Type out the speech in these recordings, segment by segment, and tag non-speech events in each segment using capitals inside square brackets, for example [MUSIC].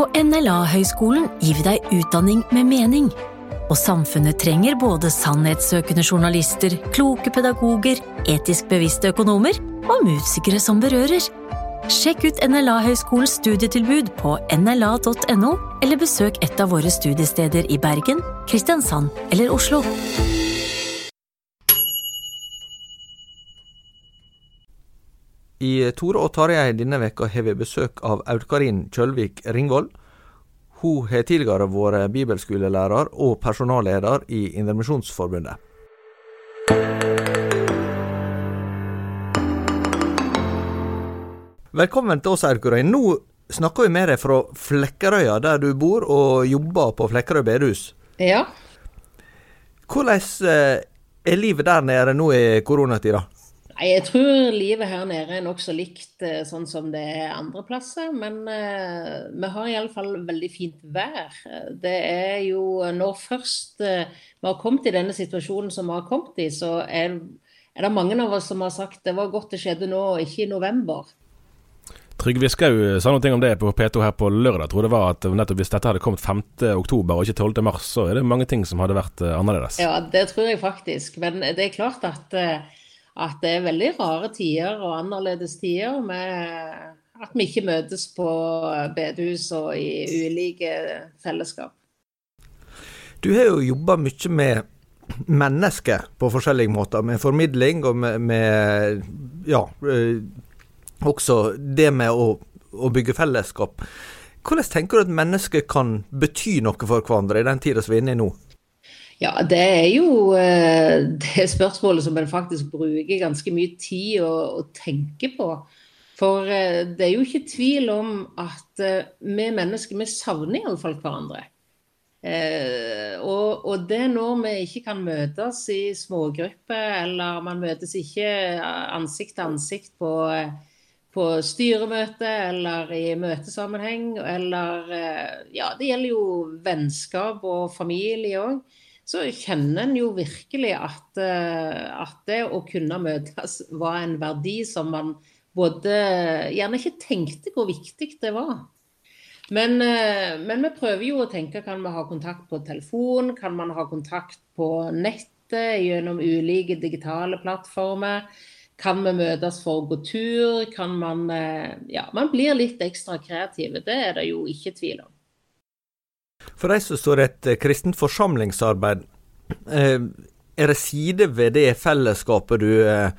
På NLA-høgskolen gir vi deg utdanning med mening. Og samfunnet trenger både sannhetssøkende journalister, kloke pedagoger, etisk bevisste økonomer og musikere som berører. Sjekk ut NLA-høgskolens studietilbud på nla.no, eller besøk et av våre studiesteder i Bergen, Kristiansand eller Oslo. I Tore og Tarjei denne veka har vi besøk av Aud-Karin Kjølvik Ringvold. Hun har tidligere vært bibelskolelærer og personalleder i Indremisjonsforbundet. Velkommen til oss, Aud-Karin. Nå snakker vi med deg fra Flekkerøya, der du bor og jobber på Flekkerøy bedehus. Ja. Hvordan eh, er livet der nede nå i koronatida? Nei, Jeg tror livet her nede er nokså likt eh, sånn som det er andre plasser. Men uh, vi har iallfall veldig fint vær. Det er jo når først uh, vi har kommet i denne situasjonen som vi har kommet i, så er, er det mange av oss som har sagt det var godt det skjedde nå, ikke i november. Trygve Skau sa noe om det på P2 her på lørdag. Jeg tror det var at nettopp hvis dette hadde kommet 5. oktober og ikke 12. mars, så er det mange ting som hadde vært annerledes. Ja, det tror jeg faktisk. Men det er klart at uh, at det er veldig rare tider og annerledes tider med at vi ikke møtes på bedehus og i ulike fellesskap. Du har jo jobba mye med mennesker på forskjellige måter, med formidling og med, med ja, også det med å, å, bygge fellesskap. Hvordan tenker du at mennesker kan bety noe for hverandre i den tida som vi er inne i nå? Ja, det er jo eh, det spørsmålet som en faktisk bruker ganske mye tid å, å tenke på. For eh, det er jo ikke tvil om at eh, vi mennesker vi savner iallfall hverandre. og, og, det når vi ikke kan møtes i smågrupper, eller man møtes ikke ansikt til ansikt på, på styremøte eller i møtesammenheng, eller Ja, det gjelder jo vennskap og familie òg så kjenner en jo virkelig at, eh, at, det å kunne møtes var en verdi som man både gjerne ikke tenkte hvor viktig det var. Men, eh, men, vi prøver jo å tenke kan vi ha kontakt på telefon, kan man ha kontakt på nettet gjennom ulike digitale plattformer. Kan vi møtes for å gå tur? Kan man eh, Ja, man blir litt ekstra kreative. Det er det jo ikke tvil om. For de som står et eh, kristent forsamlingsarbeid, eh, er det sider ved det fellesskapet du eh,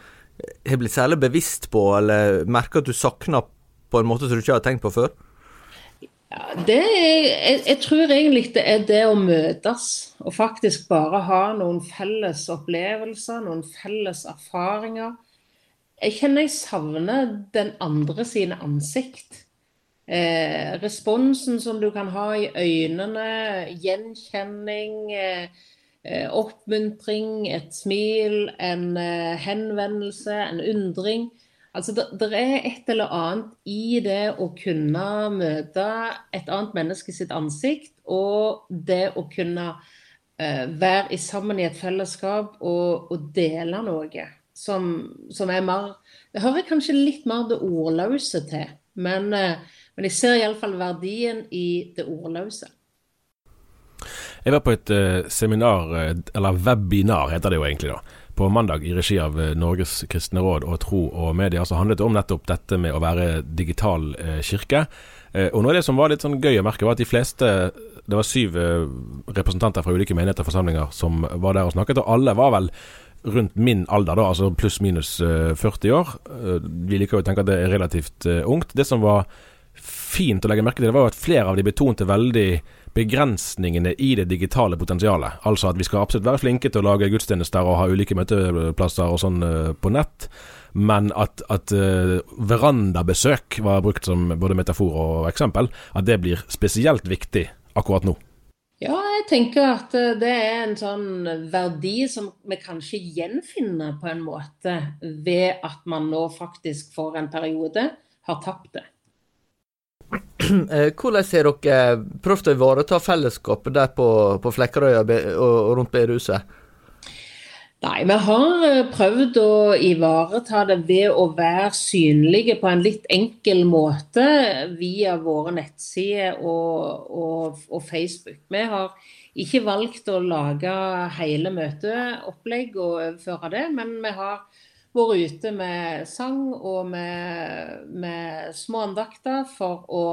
har blitt særlig bevisst på, eller merker at du savner på en måte som du ikke har tenkt på før? Ja, er, jeg, jeg, tror egentlig det er det å møtes, og faktisk bare ha noen felles opplevelser, noen felles erfaringer. Jeg kjenner jeg savner den andre sine ansikt. Eh, responsen som du kan ha i øynene, gjenkjenning, eh, eh, oppmuntring, et smil, en eh, henvendelse, en undring. Altså, det, er et eller annet i det å kunne møte et annet menneske sitt ansikt, og det å kunne uh, være sammen i et fellesskap og, og dele noe som, som, er mer Det hører kanskje litt mer det ordløse til, men, uh, men jeg ser iallfall verdien i det ordløse. Jeg var på et uh, seminar, eller webinar heter det jo egentlig, da på mandag i regi av eh, Norges kristne råd og Tro og Media, som handlet om nettopp dette med å være digital eh, kirke. Eh, og Noe av det som var litt sånn gøy å merke, var at de fleste Det var syv eh, representanter fra ulike menigheter og forsamlinger som var der og snakket, og alle var vel rundt min alder, da, altså pluss-minus 40 eh, år. Eh, vi liker jo å tenke at det er relativt ungt. Det som var fint å legge merke til, det var jo at flere av de betonte veldig begrensningene i det digitale potensialet. Altså at vi skal absolutt være flinke til å lage gudstjenester og ha ulike møteplasser og sånn uh, på nett, men at, at uh, verandabesøk var brukt som både metafor og eksempel, at det blir spesielt viktig akkurat nå. Ja, jeg tenker at eh, det er en sånn verdi som vi kanskje gjenfinner på en måte ved at man nå faktisk for en periode har tapt det. Eh, hvordan har dere prøvd å ivareta fellesskapet der på, på Flekkerøya og rundt bedehuset? Nei, vi har eh, prøvd å ivareta det ved å være synlige på en litt enkel måte via våre nettsider og, og, og Facebook. Vi har ikke valgt å lage hele møteopplegg og overføre det, men vi har vært ute med sang og med, med små andakter for å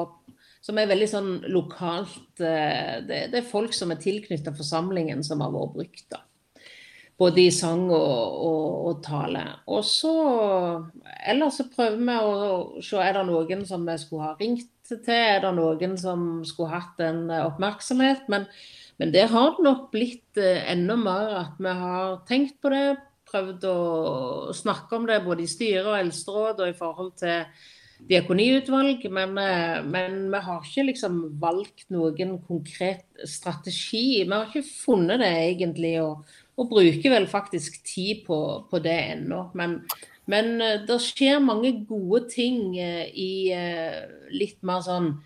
som er veldig sånn lokalt eh, Det, det er folk som er tilknyttet forsamlingen, som har vært brukt. da. Både i sang og, og, og tale. Og så Ellers så prøver vi å se er det noen som vi skulle ha ringt til. Er det noen som skulle hatt en oppmerksomhet? Men, men det har nok blitt eh, enda mer at vi har tenkt på det, prøvd å snakke om det både i styre og eldsteråd og i forhold til diakoniutvalg, men, eh, men, vi har ikke liksom valgt noen konkret strategi. Vi har ikke funnet det egentlig, og, og bruker vel faktisk tid på, på det ennå. Men, men, eh, det skjer mange gode ting eh, i litt mer sånn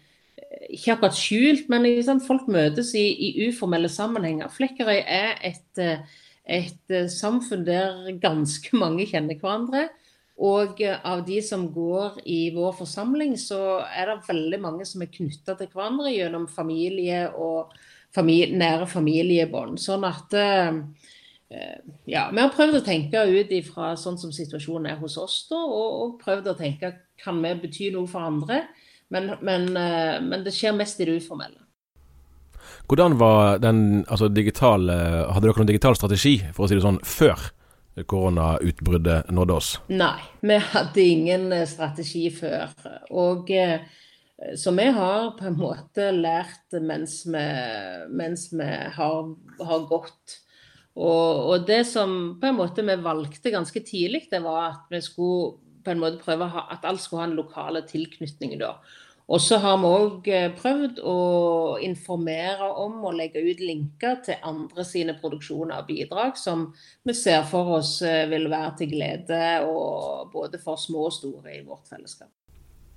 ikke akkurat skjult, men liksom, folk møtes i, i, uformelle sammenhenger. Flekkerøy er et, et samfunn der ganske [LAUGHS] mange kjenner hverandre. Og eh, av de som går i vår forsamling, så er det veldig mange som er knytta til hverandre gjennom familie og familie, nære familiebånd. Sånn at eh, eh, ja, vi har prøvd å tenke ut ifra sånn som situasjonen er hos oss, da, og, og prøvd å tenke kan vi bety noe for andre. Men, men, men det skjer mest i det uformelle. Hvordan var den altså digitale Hadde dere noen digital strategi, for å si det sånn, før? koronautbruddet nådde oss? Nei, vi hadde ingen eh, strategi før. Og eh, så vi har på en måte lært mens vi, mens vi har, har, gått. Og, og, det som på en måte vi valgte ganske tidlig, det var at vi skulle på en måte prøve at alt skulle ha en lokale tilknytning. da. Og så har vi òg eh, prøvd å informere om og legge ut linker til andre sine produksjoner og bidrag, som vi ser for oss eh, vil være til glede både for små og store i vårt fellesskap.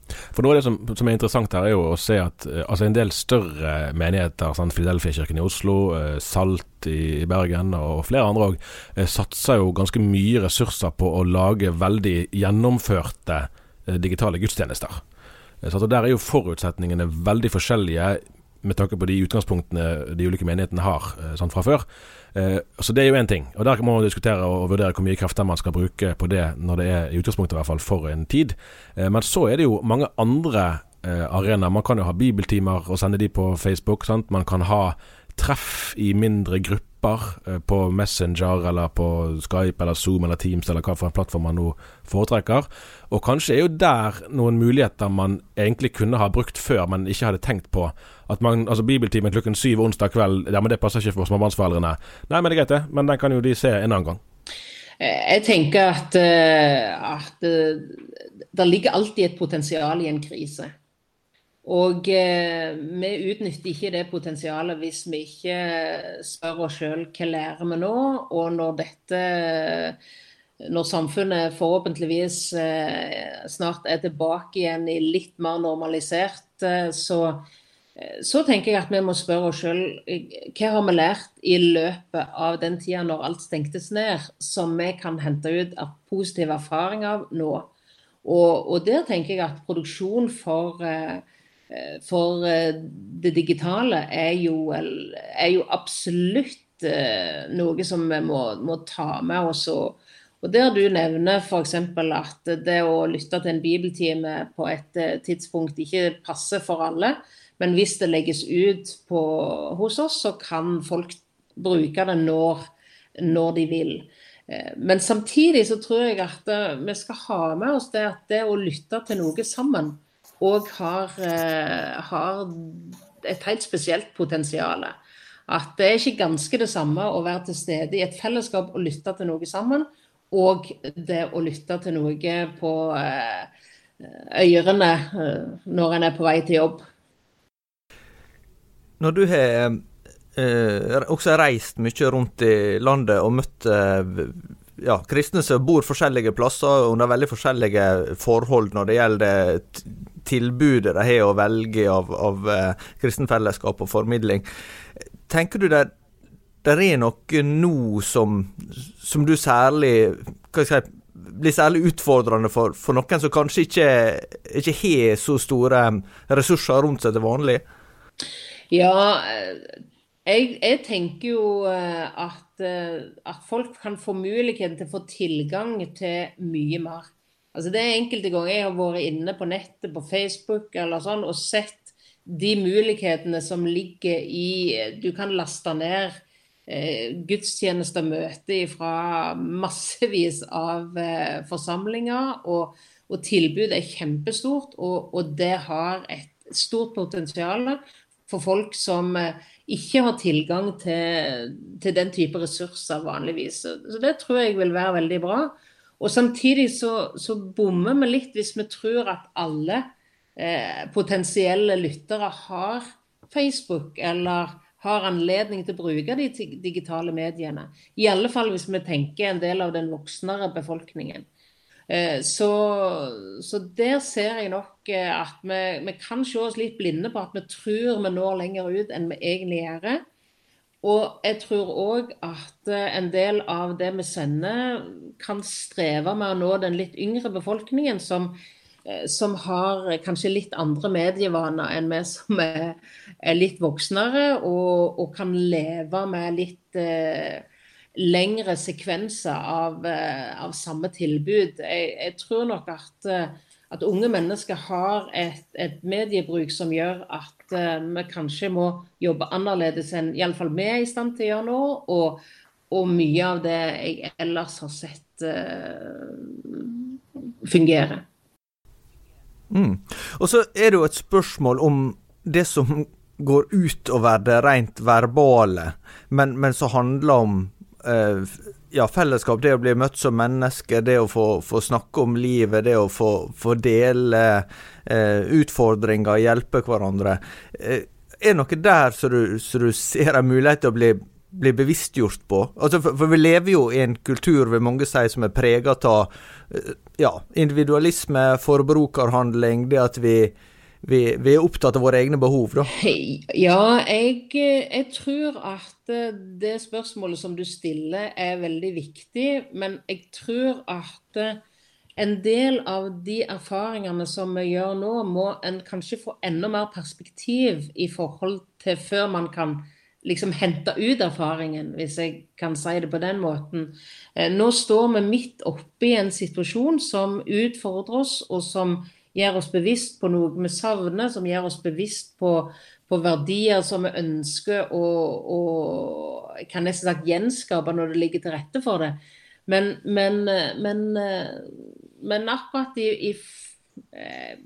For Noe av det som, som, er interessant her, er jo å se at eh, altså en del større menigheter, sånn Fidelfia-kirken i Oslo, Salt i, Bergen og flere andre òg, satser jo ganske mye ressurser på å lage veldig gjennomførte digitale gudstjenester. Eh, så Der er jo forutsetningene veldig forskjellige med tanke på de utgangspunktene de ulike menighetene har sånn fra før. Eh, så det er jo én ting. og Der må man diskutere og vurdere hvor mye krefter man skal bruke på det når det er i utgangspunktet i hvert fall for en tid. Men så er det jo mange andre arenaer. Man kan jo ha bibeltimer og sende de på Facebook. Sant? Man kan ha treff i mindre grupper apper på Messenger eller på Skype eller Zoom eller Teams eller hva for en plattform man nå foretrekker. Og kanskje er jo der noen muligheter man egentlig kunne ha brukt før, men ikke hadde tenkt på. At man, altså Bibeltimen klokken syv onsdag kveld, ja, men det passer ikke for småbarnsforeldrene. Nei, men det er greit, det. Men den kan jo de se en annen gang. Jeg tenker at, eh, at eh, det ligger alltid et potensial i en krise. Og eh, vi utnytter ikke det potensialet hvis vi ikke spør oss sjøl hva lærer vi nå, og når dette når samfunnet forhåpentligvis eh, snart er tilbake igjen i litt mer normalisert, eh, så, eh, så tenker jeg at vi må spørre oss sjøl hva har vi lært i løpet av den tida når alt stengtes ned, som vi kan hente ut av positive erfaringer av nå. Og, og, der tenker jeg at produksjon for eh, Eh, for eh, det digitale er jo, er jo absolutt eh, noe som vi må, må ta med oss. Og der du nevner f.eks. at det å lytte til en bibeltime på et tidspunkt ikke passer for alle, men hvis det legges ut på, hos oss, så kan folk bruke det når, når de vil. Men samtidig så tror jeg at vi skal ha med oss det at det å lytte til noe sammen, og har, eh, har et helt spesielt potensial. At det er ikke ganske det samme å være til stede i et fellesskap og lytte til noe sammen, og det å lytte til noe på eh, ørene eh, når en er på vei til jobb. Når du har eh, også reist mye rundt i landet og møtt eh, ja, kristne som bor forskjellige plasser under veldig forskjellige forhold når det gjelder tilbudet de har å velge av, av uh, kristenfellesskap og formidling. Tenker du det, det er noe nå som, som du særlig hva skal jeg blir særlig utfordrende for, for noen som kanskje ikke, ikke har så store ressurser rundt seg til vanlig? Ja, jeg, jeg tenker jo eh, at, eh, at, folk kan få muligheten til å få tilgang til mye mer. Altså Det er enkelte ganger jeg har vært inne på nettet, på Facebook eller sånn, og sett de mulighetene som ligger i Du kan laste ned eh, gudstjenester møter fra massevis av eh, forsamlinger. Og, og tilbudet er kjempestort, og, og, det har et stort potensial for folk som eh, ikke har tilgang til, til, den type ressurser vanligvis. Så det tror jeg vil være veldig bra. Og samtidig så, så bommer vi litt hvis vi tror at alle eh, potensielle lyttere har Facebook eller har anledning til å bruke de digitale mediene. I alle fall hvis vi tenker en del av den voksnere befolkningen. Eh, så, så, der ser jeg nok eh, at vi, vi, kan se oss litt blinde på at vi tror vi når lenger ut enn vi egentlig gjør. Og jeg tror òg at eh, en del av det vi sender, kan streve med å nå den litt yngre befolkningen, som, som har kanskje litt andre medievaner enn vi som er, er litt voksnere, og, og, kan leve med litt eh, lengre sekvenser av, eh, av samme tilbud. Jeg, jeg, tror nok at, at unge mennesker har et, et mediebruk som gjør at uh, vi kanskje må jobbe annerledes enn iallfall vi er i stand til å gjøre nå. Og, og mye av det jeg ellers har sett uh, fungere. Mm. Og så er det jo et spørsmål om det som går utover det rent verbale, men, men som handler om ja, fellesskap, det å bli møtt som menneske, det å få, få snakke om livet, det å få, få dele eh, utfordringer, hjelpe hverandre. Eh, er noe der som du, du, ser en mulighet til å bli, bli bevisstgjort på? Altså, for, for, vi lever jo i en kultur, vil mange si, som er preget av eh, ja, individualisme, forbrukerhandling, det at vi vi, vi, er opptatt av våre egne behov, da? Ja, jeg, jeg, tror at det spørsmålet som du stiller er veldig viktig. Men jeg tror at en del av de erfaringene som vi gjør nå, må en kanskje få enda mer perspektiv i forhold til før man kan liksom hente ut erfaringen, hvis jeg kan si det på den måten. Eh, nå står vi midt oppe i en situasjon som utfordrer oss, og som gjør oss bevisst på noe vi savner, som gjør oss bevisst på, på verdier som vi ønsker å, kan nesten sagt gjenskape når det ligger til rette for det. Men, men, men, men akkurat i, i jeg,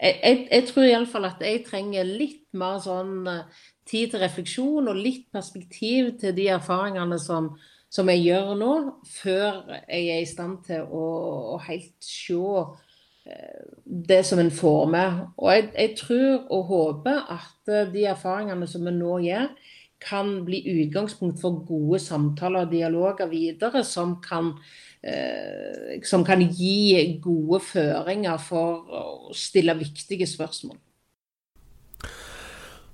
jeg, jeg tror iallfall at jeg trenger litt mer sånn tid til refleksjon og litt perspektiv til de erfaringene som, som jeg gjør nå, før jeg er i stand til å, å helt se det som en får med. Og jeg, jeg, tror og håper at de erfaringene som vi nå gjør, kan bli utgangspunkt for gode samtaler og dialoger videre, som kan, eh, som kan gi gode føringer for å stille viktige spørsmål.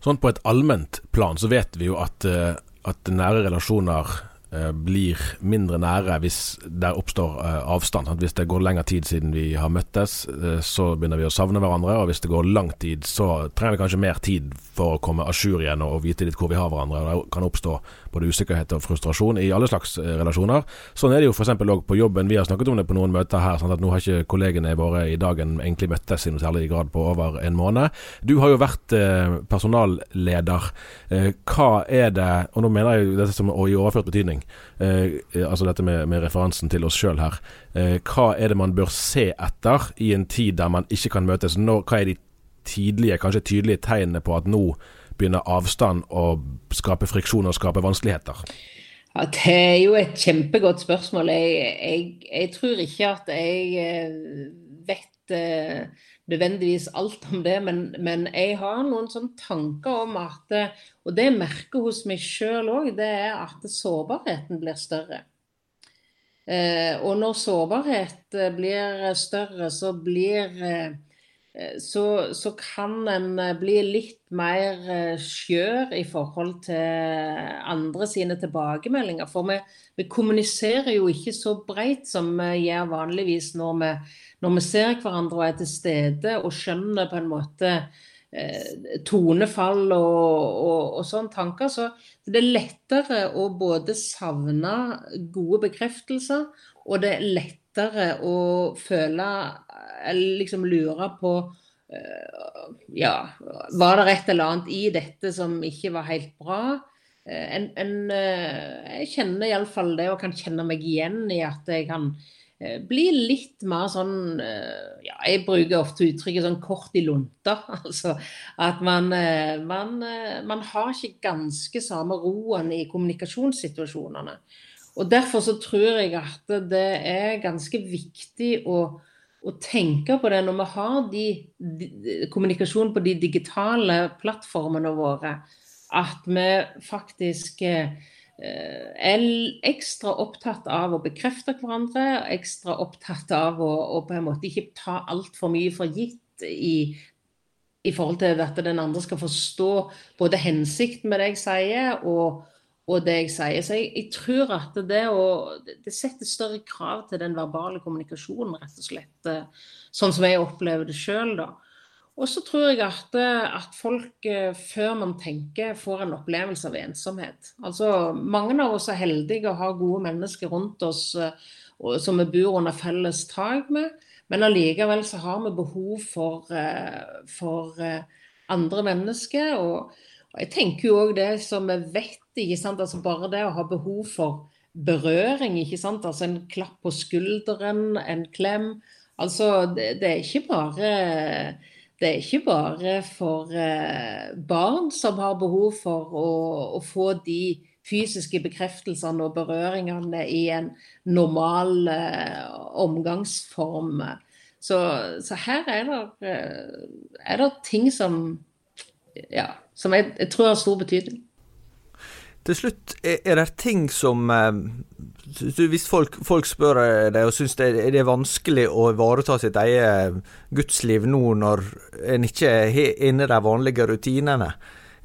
Sånn På et allment plan så vet vi jo at, eh, at nære relasjoner Eh, blir mindre nære hvis det oppstår eh, avstand. Hvis det går lengre tid siden vi har møttes, eh, så begynner vi å savne hverandre. Og hvis det går lang tid, så trenger vi kanskje mer tid for å komme a jour igjen og vite litt hvor vi har hverandre. Og Det kan oppstå både usikkerhet og frustrasjon i alle slags relasjoner. Sånn er det jo f.eks. òg på jobben. Vi har snakket om det på noen møter her. Sånn at Nå har ikke kollegene våre i dagen egentlig møttes i noe særlig grad på over en måned. Du har jo vært personalleder. Hva er det, og nå mener jeg dette som i overført betydning, Eh, altså dette med, med, referansen til oss sjøl her. Eh, hva er det man bør se etter i en tid der man ikke kan møtes? Nå, hva er de tidlige, kanskje tydelige tegnene på at nå begynner avstand å skape friksjon og skape vanskeligheter? Ja, Det er jo et kjempegodt spørsmål. Jeg, jeg, jeg tror ikke at jeg eh, vet nødvendigvis alt om det, men, men jeg har noen sånne tanker om at Og det jeg merker hos meg sjøl òg, det er at sårbarheten blir større. Eh, og når sårbarhet eh, blir større, så blir eh, så, så, kan en bli litt mer skjør i forhold til andre sine tilbakemeldinger. For vi, vi kommuniserer jo ikke så breit som vi gjør vanligvis når vi når vi ser hverandre og er til stede og skjønner på en måte eh, tonefall og, og, og sånne tanker, så det er lettere å både savne gode bekreftelser, og det er lettere å føle Eller liksom lure på eh, Ja, var det et eller annet i dette som ikke var helt bra? Eh, en, en, eh, jeg kjenner iallfall det, og kan kjenne meg igjen i at jeg kan bli litt mer sånn ja, Jeg bruker ofte uttrykket sånn kort i lunta. [LAUGHS] Altså at man, man, man har ikke ganske samme roen i kommunikasjonssituasjonene. Og Derfor så tror jeg at det er ganske viktig å, å tenke på det når vi har de, de, kommunikasjon på de digitale plattformene våre. At vi faktisk eh, er ekstra opptatt av å bekrefte hverandre, ekstra opptatt av å, å på en måte ikke ta altfor mye for gitt i, i, forhold til at den andre skal forstå både hensikten med det jeg sier, og, og det jeg sier. Så jeg, jeg tror at det, å, det setter større krav til den verbale kommunikasjonen, rett og slett. Eh, sånn som jeg opplever det sjøl, da. Og så tror jeg at, eh, at, folk, eh, før man tenker, får en opplevelse av ensomhet. Altså, Mange av oss er heldige og har gode mennesker rundt oss som vi bor under felles tak med. Men allikevel så har vi behov for, for andre mennesker. Og, og, jeg tenker jo òg det som vi vet, ikke sant? Altså bare det å ha behov for berøring, ikke sant. Altså en klapp på skulderen, en klem. Altså det, det er ikke bare det er ikke bare for eh, barn som har behov for å, å, få de fysiske bekreftelsene og berøringene i en normal eh, omgangsform. Så, så, her er det, eh, er det ting som, ja, som jeg, jeg tror har stor betydning. Til slutt, er det ting som eh, Hvis folk, folk spør deg og syns det, er vanskelig å ivareta sitt eget gudsliv nå når en ikke er inne i de vanlige rutinene,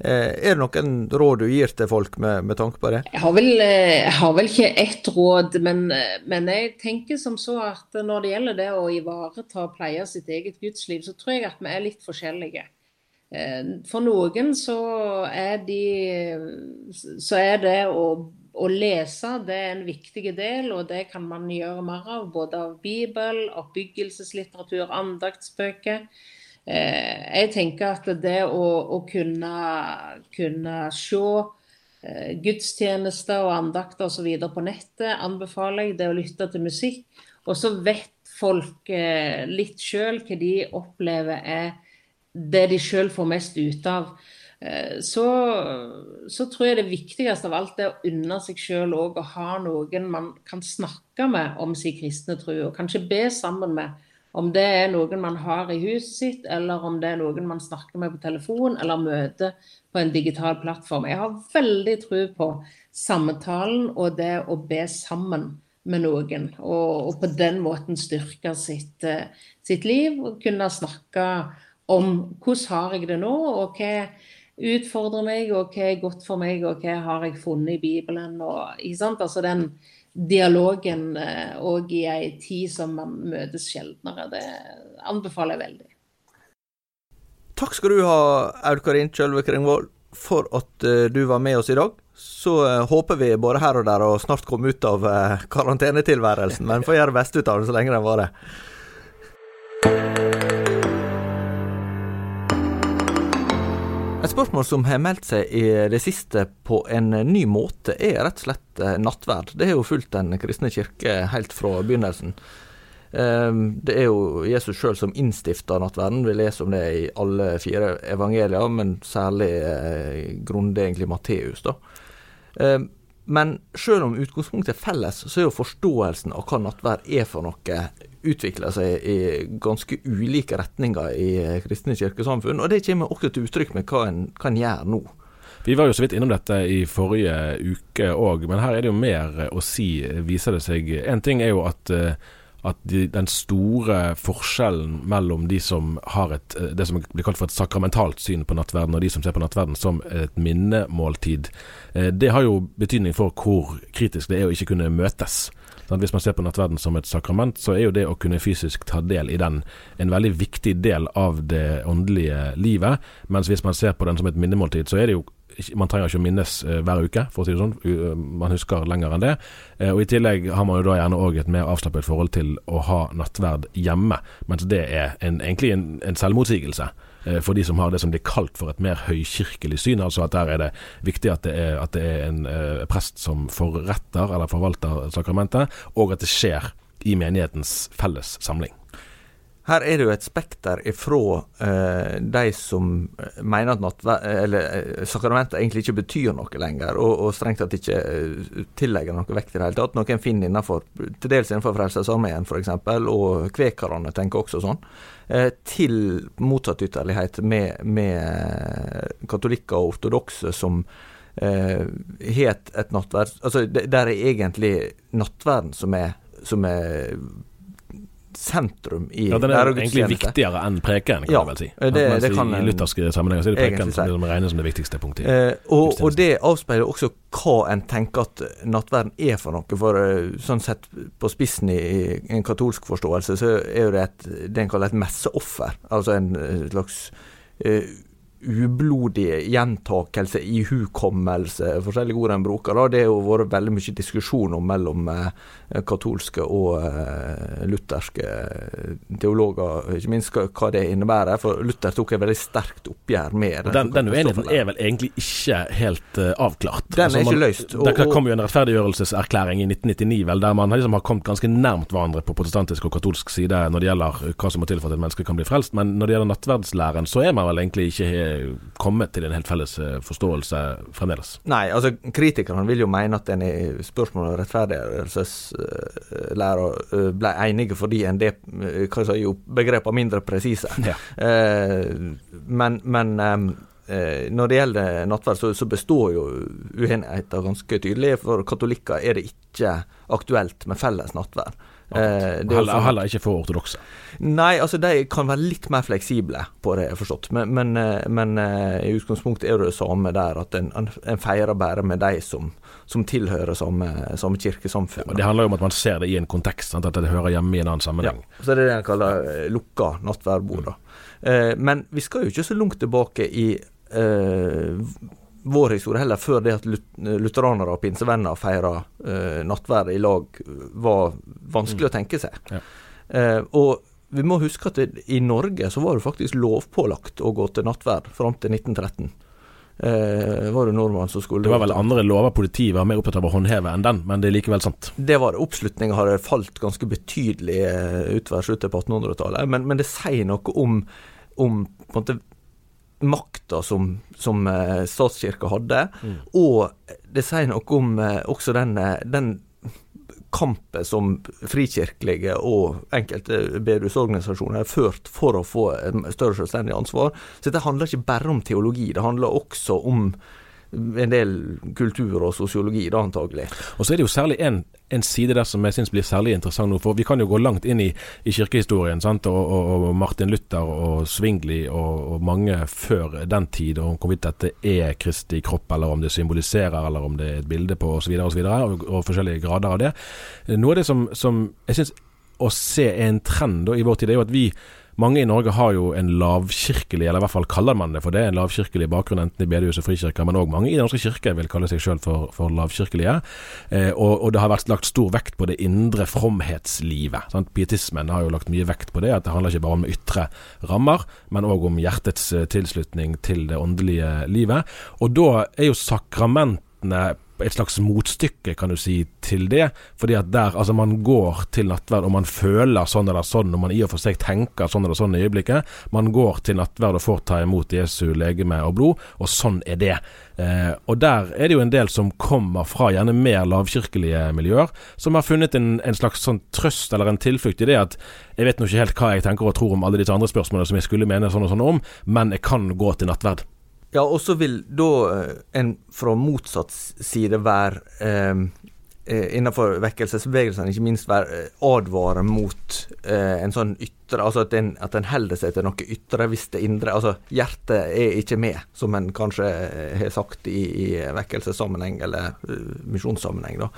eh, er det noen råd du gir til folk med, med tanke på det? Jeg har, vel, eh, jeg har vel, ikke ett råd, men, men, jeg tenker som så at når det gjelder det å ivareta og pleie sitt eget gudsliv, så tror jeg at vi er litt forskjellige. Eh, for noen så er, de, så er det å, å, lese det er en viktig del, og det kan man gjøre mer av. Både av Bibel, oppbyggelseslitteratur, andaktsbøker. Eh, jeg tenker at det å, å kunne, kunne se eh, gudstjenester og andakter osv. på nettet anbefaler jeg. Det å lytte til musikk. Og så vet folk litt sjøl hva de opplever er det de sjøl får mest ut av. Eh, så, så, tror jeg det viktigste av alt er å unne seg sjøl òg å ha noen man kan snakke med om sin kristne tro, og kanskje be sammen med Om det er noen man har i huset sitt, eller om det er noen man snakker med på telefon, eller møter på en digital plattform. Jeg har veldig tro på samtalen og det å be sammen med noen. Og, og på den måten styrke sitt, uh, sitt liv. Og kunne snakke om hvordan har jeg det nå, og hva utfordrer meg, og hva er godt for meg, og hva har jeg funnet i Bibelen. Og, altså den dialogen òg eh, i ei tid som man møtes sjeldnere. Det anbefaler jeg veldig. Takk skal du ha, Aud Karin Kjølve Kringvold, for at uh, du var med oss i dag. Så uh, håper vi både her og der å snart komme ut av [LAUGHS] karantenetilværelsen, men får gjøre det beste ut av det så lenge den varer. Et spørsmål som har meldt seg i det siste på en ny måte, er rett og slett eh, nattverd. Det har jo fulgt Den kristne kirke helt fra begynnelsen. Ehm, det er jo Jesus sjøl som innstifta nattverden. Vi leser om det i alle fire evangelier, men særlig eh, grundig egentlig Matteus. da. Men sjøl om utgangspunktet er felles, så er jo forståelsen av hva nattverd er for noe, utvikler seg i ganske ulike retninger i kristne kirkesamfunn. Og det kommer også til uttrykk med hva en, kan gjøre gjør nå. Vi var jo så vidt innom dette i forrige uke òg, men her er det jo mer å si, viser det seg. En ting er jo at, at de, den store forskjellen mellom de som har et, det som blir kalt for et sakramentalt syn på nattverden, og de som ser på nattverden som et minnemåltid, det har jo betydning for hvor kritisk det er å ikke kunne møtes. Hvis man ser på nattverden som et sakrament, så er jo det å kunne fysisk ta del i den en veldig viktig del av det åndelige livet. Mens hvis man ser på den som et minnemåltid, så er det jo man trenger ikke å minnes uh, hver uke, for å si det sånn. Uh, man husker lenger enn det. Uh, og I tillegg har man jo da gjerne òg et mer avslappet forhold til å ha nattverd hjemme, mens det er en, egentlig en, en selvmotsigelse. Eh, for de som har det som blir kalt for et mer høykirkelig syn. Altså at der er det viktig at det er, at det er en prest som forretter eller forvalter sakramentet, og at det skjer i menighetens felles samling. Her er det jo et spekter ifra eh, de som mener at eller, eh, sakramentet egentlig ikke betyr noe lenger, og, og strengt tatt ikke eh, tillegger noe vekt i det hele tatt. Noen finner innenfor, til dels innenfor Frelsesarmeen f.eks., og kvekerne tenker også sånn. Eh, til motsatt ytterlighet med, med katolikker og ortodokse som eh, het et, et nattverd Altså, der er egentlig nattverden som er, som er sentrum i Ja, Den er egentlig viktigere enn preken, kan ja, man vel si. Det, det kan, I lutherske sammenhenger så er det preken som regnes som det viktigste punktet. Eh, og, og, det avspeiler også hva en tenker at nattverden er for noe. For eh, sånn sett på spissen i, i en katolsk forståelse, så er jo det et, det en kaller et messeoffer. Altså en eh, slags uh, ublodig gjentakelse, ihukommelse, forskjellige ord en bruker. Da. Det har vært veldig mye diskusjon om mellom eh, katolske og eh, lutherske teologer, ikke minst hva, det innebærer. For Luther tok et veldig sterkt oppgjør med det. Den, den uenigheten er vel egentlig ikke helt avklart? Den altså, er ikke løst. Og, det kom jo en rettferdiggjørelseserklæring i 1999 vel, der man liksom har kommet ganske nærmt hverandre på protestantisk og katolsk side når det gjelder hva som må til for at et menneske kan bli frelst. Men når det gjelder nattverdslæren, så er man vel egentlig ikke kommet til en helt felles eh, forståelse fremdeles. Nei, altså kritikerne vil jo mene at en i spørsmålet om rettferdiggjørelseslæra eh, ble enige fordi en det eh, hva jo begrepene mindre presise. [LAUGHS] Ja. men, men når det gjelder nattverd, så, så består jo uenigheten ganske tydelig. For katolikker er det ikke aktuelt med felles nattverd. Eh, heller, sånn, heller, ikke for ortodokse? Nei, altså de kan være litt mer fleksible på det, jeg har forstått. Men, men, eh, men uh, i utgangspunktet er det det samme der, at en, en feirer bare med de som, som tilhører samme, samme kirkesamfunn. Ja, det handler jo om at man ser det i en kontekst, sant? at det hører hjemme i en annen sammenheng. Ja, så det er det en kaller uh, lukka nattverdbord. Mm. Eh, men vi skal jo ikke så langt tilbake i vår historie heller, før det at lutheranere og pinsevenner feira eh, nattverd i lag, var vanskelig mm. å tenke seg. Ja. Eh, og vi må huske at det, i Norge så var det faktisk lovpålagt å gå til nattverd fram til 1913. Eh, var det nordmann som skulle Det var vel andre lover politiet var mer opptatt av å håndheve enn den, men det er likevel sant? Det var det. Oppslutninga hadde falt ganske betydelig eh, utover slutten på 1800-tallet, men, men, det sier noe om, om på en måte makta som, som uh, statskirka hadde. Mm. Og det sier noe om uh, også den, uh, den kampen som frikirkelige og enkelte bedehusorganisasjoner har ført for å få større selvstendig ansvar. Så dette handler ikke bare om teologi, det handler også om en del kultur og sosiologi, da antagelig. Og så er det jo særlig en, en side der som jeg syns blir særlig interessant nå. For vi kan jo gå langt inn i, i kirkehistorien. sant, og, og, og, Martin Luther og Svingli og, og, mange før den tid, og hvorvidt dette er Kristi kropp, eller om det symboliserer, eller om det er et bilde på osv., og, så videre, og, og, forskjellige grader av det. Noe av det som, som jeg syns å se er en trend da, i vår tid, er jo at vi mange i Norge har jo en lavkirkelig, eller i hvert fall kaller man det for det, en lavkirkelig bakgrunn, enten i bedehus og frikirker, men òg mange i Den norske kirke vil kalle seg sjøl for, for, lavkirkelige. Eh, og, og, det har vært lagt stor vekt på det indre fromhetslivet. Sant? Pietismen har jo lagt mye vekt på det, at det handler ikke bare om ytre rammer, men òg om hjertets eh, tilslutning til det åndelige livet. Og da er jo sakramentene et slags motstykke, kan du si, til det. Fordi at der, altså man går til nattverd og man føler sånn eller sånn, og man i og for seg tenker sånn eller sånn i øyeblikket. Man går til nattverd og får ta imot Jesu legeme og blod, og sånn er det. Eh, og der er det jo en del som kommer fra gjerne mer lavkirkelige miljøer, som har funnet en, en slags sånn trøst eller en tilflukt i det at jeg vet nå ikke helt hva jeg tenker og tror om alle disse andre spørsmålene som jeg skulle mene sånn og sånn om, men jeg kan gå til nattverd. Ja, og så vil da eh, en fra motsatt side være eh, eh innenfor vekkelsesbevegelsen ikke minst være eh, advare mot eh, en sånn ytre Altså at en, at en holder seg til noe ytre hvis det indre Altså hjertet er ikke med, som en kanskje har sagt i, i vekkelsessammenheng eller misjonssammenheng. da,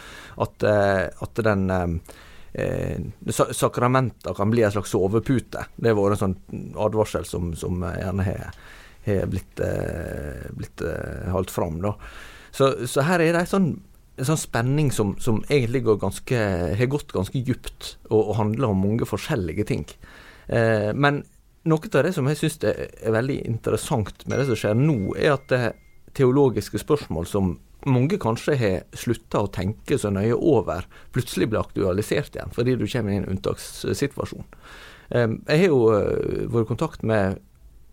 At, uh, at den eh, sakramenter kan bli en slags sovepute. Det har vært en sånn advarsel som, som gjerne har har blitt, eh, blitt eh, holdt fram. Da. Så, så her er det en sånn, sånn spenning som, som, egentlig ganske, har gått ganske djupt, og, og handler om mange forskjellige ting. Eh, men noe av det som jeg syns er, er veldig interessant med det som skjer nå, er at det teologiske spørsmål som mange kanskje har slutta å tenke så nøye over, plutselig blir aktualisert igjen, fordi du kommer i en unntakssituasjon. Jeg har jo vært i kontakt med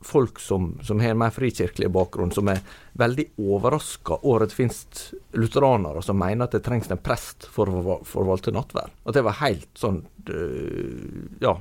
folk som, som, har en mer frikirkelig bakgrunn, som er veldig overraska over at det finnes lutheranere som mener at det trengs en prest for å forvalte nattverd. At det var helt sånn øh, ja,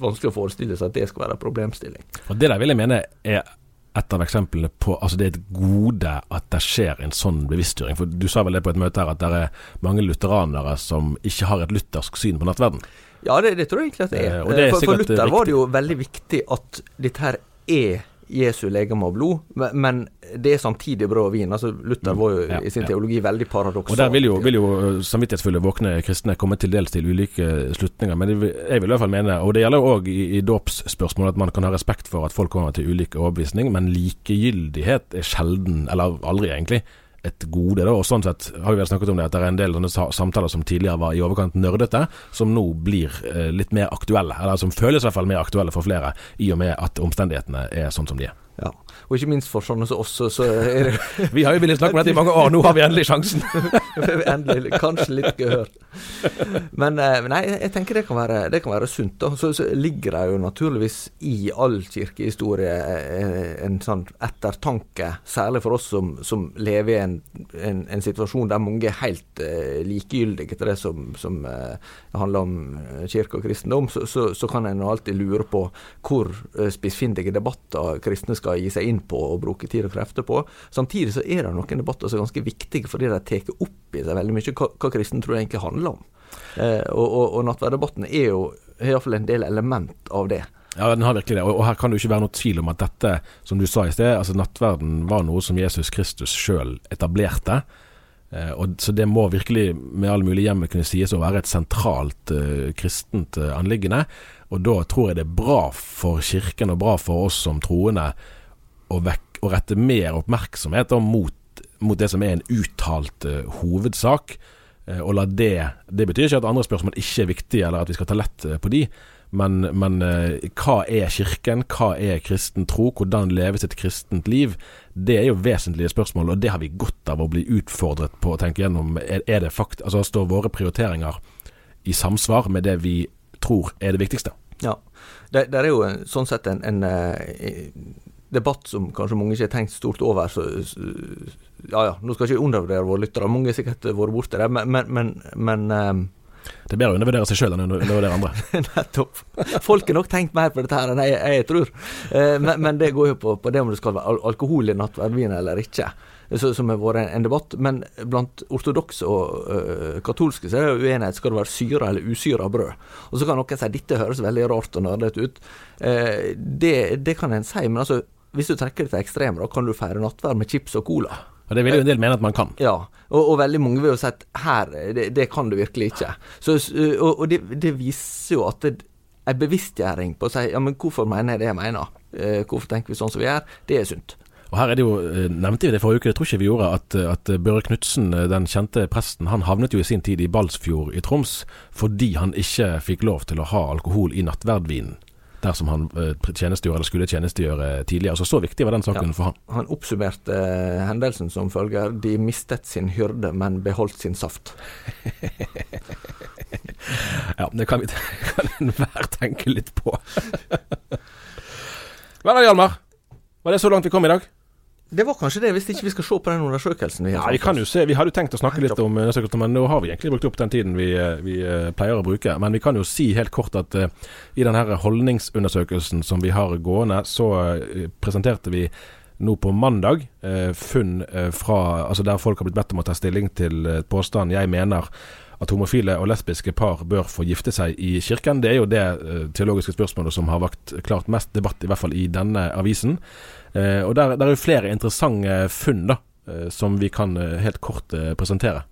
vanskelig å forestille seg at det skal være en problemstilling. Og Det der vil jeg mene er et av eksemplene på altså det er et gode at det skjer en sånn bevisstgjøring. For Du sa vel det på et møte her at det er mange lutheranere som ikke har et luthersk syn på nattverden? Ja, det, det, tror jeg egentlig at det er. Eh, det er for, for Luther var det jo veldig viktig at dette her er Jesu legeme og blod, men det er samtidig brød og vin. Altså Luther mm, var jo ja, i sin teologi ja. veldig paradoksal. Og Der vil jo, vil jo eh, samvittighetsfulle våkne kristne komme til dels til ulike slutninger. Men jeg vil i hvert fall mene, og det gjelder òg i, i dåpsspørsmål, at man kan ha respekt for at folk kommer til ulik overbevisning, men likegyldighet er sjelden, eller aldri egentlig, et gode. Da. og Sånn sett har vi vel snakket om det, at det er en del sånne samtaler som tidligere var i overkant nerdete, som nå blir eh, litt mer aktuelle. Eller som føles i hvert fall mer aktuelle for flere, i og med at omstendighetene er sånn som de er. Ja. Og ikke minst for sånne som oss, så er det [LAUGHS] Vi har jo villet snakke om dette i mange år, nå har vi endelig sjansen. [LAUGHS] endelig, kanskje litt gehør. Men eh, nei, jeg tenker det kan være, det kan være sunt. da. Så, så, ligger det jo naturligvis i all kirkehistorie eh, en sånn ettertanke, særlig for oss som, som lever i en, en, en, situasjon der mange er helt uh, likegyldige til det som, som uh, handler om kirke og kristendom, så, så, så kan en alltid lure på hvor uh, spissfindige debatter kristne skal gi seg inn på og bruke tid og krefter på. Samtidig så er det noen debatter som er ganske viktige, fordi de tar opp i seg veldig mye hva, hva kristen tror egentlig handler om. Eh, og og, og nattverddebatten er jo iallfall en del element av det. Ja, den har virkelig det. Og, her kan det jo ikke være noe tvil om at dette, som du sa i sted, altså nattverden var noe som Jesus Kristus sjøl etablerte. Eh, og, så det må virkelig med all mulig hjemme kunne sies å være et sentralt uh, kristent uh, anliggende. Og da tror jeg det er bra for Kirken og bra for oss som troende å, vekk, å rette mer oppmerksomhet mot, mot, det som er en uttalt uh, hovedsak. Uh, og la det Det betyr ikke at andre spørsmål ikke er viktige, eller at vi skal ta lett uh, på de. Men, men hva er Kirken? Hva er kristen tro? Hvordan leves et kristent liv? Det er jo vesentlige spørsmål, og det har vi godt av å bli utfordret på å tenke gjennom. Er, er det fakt, altså Står våre prioriteringer i samsvar med det vi tror er det viktigste? Ja. Det, det er jo sånn sett en, en, eh, debatt som kanskje mange ikke har tenkt stort over. Så, ja ja, nå skal jeg ikke undervurdere våre lyttere, mange har sikkert vært borti det, men, men, men, men um, det er bedre å undervurdere seg sjøl enn å undervurdere andre. [LAUGHS] Nettopp. Folk har nok tenkt mer på dette her enn jeg, jeg tror. Eh, men, men, det går jo på, på, det om det skal være alkohol i nattverdvin eller ikke, så, som har vært en debatt. Men blant ortodokse og uh, katolske så er det uenighet skal det være syra eller usyra brød. Og så kan noen si dette høres veldig rart og nerdete ut. Uh, det, det, kan en si, men altså, hvis du trekker det til ekstremer, da kan du feire nattverd med chips og cola. Og Det vil jo en del mene at man kan. Ja, og, og veldig mange vil jo si at her, det, det kan du virkelig ikke. Så, og, og det, det, viser jo at det er bevisstgjøring på å si ja, men hvorfor mener jeg det jeg mener? Eh, hvorfor tenker vi sånn som vi gjør? Det er sunt. Og her er det jo, eh, Nevnte vi det forrige uke, det tror ikke vi gjorde, at, at Børre Knutsen, eh, den kjente presten, han havnet jo i sin tid i Balsfjord i Troms fordi han ikke fikk lov til å ha alkohol i nattverdvinen dersom han eh, tjenestegjorde eller skulle tjenestegjøre tidligere. Så så viktig var den saken ja, for han. Han oppsummerte uh, hendelsen som følger de mistet sin hyrde, men beholdt sin saft. [LAUGHS] ja, det kan, vi, [LAUGHS] kan enhver tenke litt på. [LAUGHS] Vel da, Hjalmar. Var det så langt vi kom i dag? Det var kanskje det, hvis ikke vi skal se på den undersøkelsen. Vi, ja, vi kan jo se, vi hadde jo tenkt å snakke litt om undersøkelsen, men nå har vi egentlig brukt opp den tiden vi, eh, vi uh, pleier å bruke. Men vi kan jo si helt kort at uh, i denne holdningsundersøkelsen som vi har gående, så uh, presenterte vi nå på mandag funn fra Altså der folk har blitt bedt om å ta stilling til påstanden jeg mener at homofile og lesbiske par bør få gifte seg i kirken. Det er jo det uh, teologiske spørsmålet som har vakt klart mest debatt, i hvert fall i denne avisen. Uh, og der, der, er jo flere interessante funn da, uh, som vi kan helt kort presentere.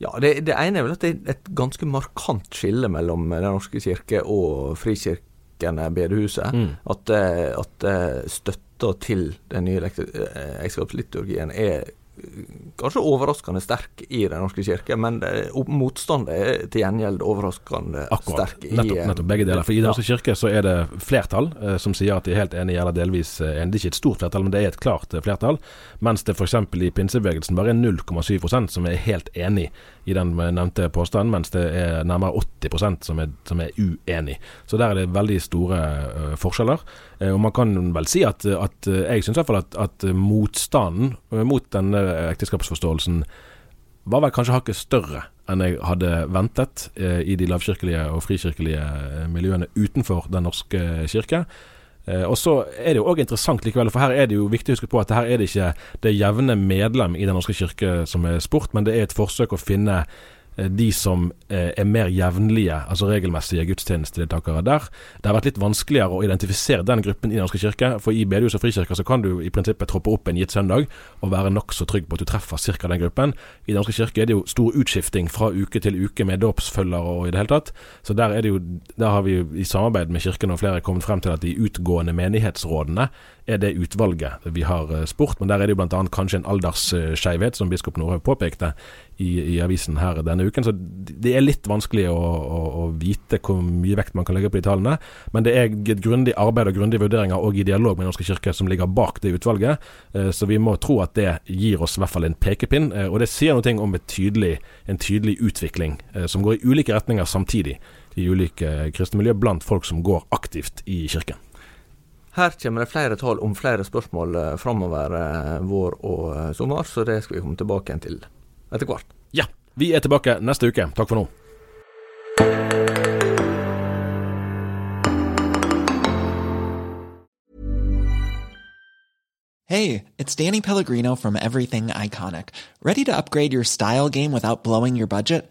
Ja, det, det, ene er vel at det er et ganske markant skille mellom Den norske kirke og frikirkene, bedehuset. Mm. At, at støtta til den nye ekteskapsliturgien er kanskje overraskende sterk i Den norske kirke, men motstanden er til gjengjeld overraskende Akkurat. sterk. I, nettopp, nettopp, begge deler. For I Den norske ja. kirke så er det flertall eh, som sier at de er helt enige, eller delvis eh, enige. Det er ikke et stort flertall, men det er et klart eh, flertall. Mens det f.eks. i pinsebevegelsen bare er 0,7% som er helt enig i den nevnte påstanden, mens det er nærmere 80% som er, som er uenig. Så der er det veldig store uh, forskjeller. Uh, og man kan vel si at, at uh, jeg syns i hvert fall at, at motstanden mot denne ekteskapsforståelsen var vel kanskje hakket større enn jeg hadde ventet i de lavkirkelige og frikirkelige miljøene utenfor Den norske kirke. og så er det jo òg interessant likevel, for her er det jo viktig å huske på at her er det ikke det jevne medlem i Den norske kirke som er spurt, men det er et forsøk å finne Eh, de som eh, er mer jevnlige, altså regelmessige gudstjenestedeltakere der. Det har vært litt vanskeligere å identifisere den gruppen i Den norske kirke. For i bedehus og frikirker så kan du i prinsippet troppe opp en gitt søndag og være nokså trygg på at du treffer ca. den gruppen. I Den norske kirke er det jo stor utskifting fra uke til uke med dåpsfølgere og i det hele tatt. Så der, er jo, der har vi jo i samarbeid med Kirken og flere kommet frem til at de utgående menighetsrådene er det utvalget vi har eh, spurt. Men der er det jo bl.a. kanskje en aldersskeivhet, som biskop Nordhaug påpekte i, i, avisen her denne uken. Så det er litt vanskelig å, å, å, vite hvor mye vekt man kan legge på de tallene. Men det er et grundig arbeid og grundige vurderinger og i dialog med Den norske kirke som ligger bak det utvalget. Eh, så vi må tro at det gir oss i hvert fall en pekepinn. Eh, og det sier noe om tydelig, en tydelig utvikling som går i ulike retninger samtidig i ulike kristne miljø blant folk som går aktivt i kirken. Her kommer det flere tall om flere spørsmål eh, framover eh, vår og eh, sommer, så det skal vi komme tilbake til etter hvert. Ja, vi er tilbake neste uke. Takk for nå. Hey, it's Danny Pellegrino from Everything Iconic. Ready to upgrade your style game without blowing your budget?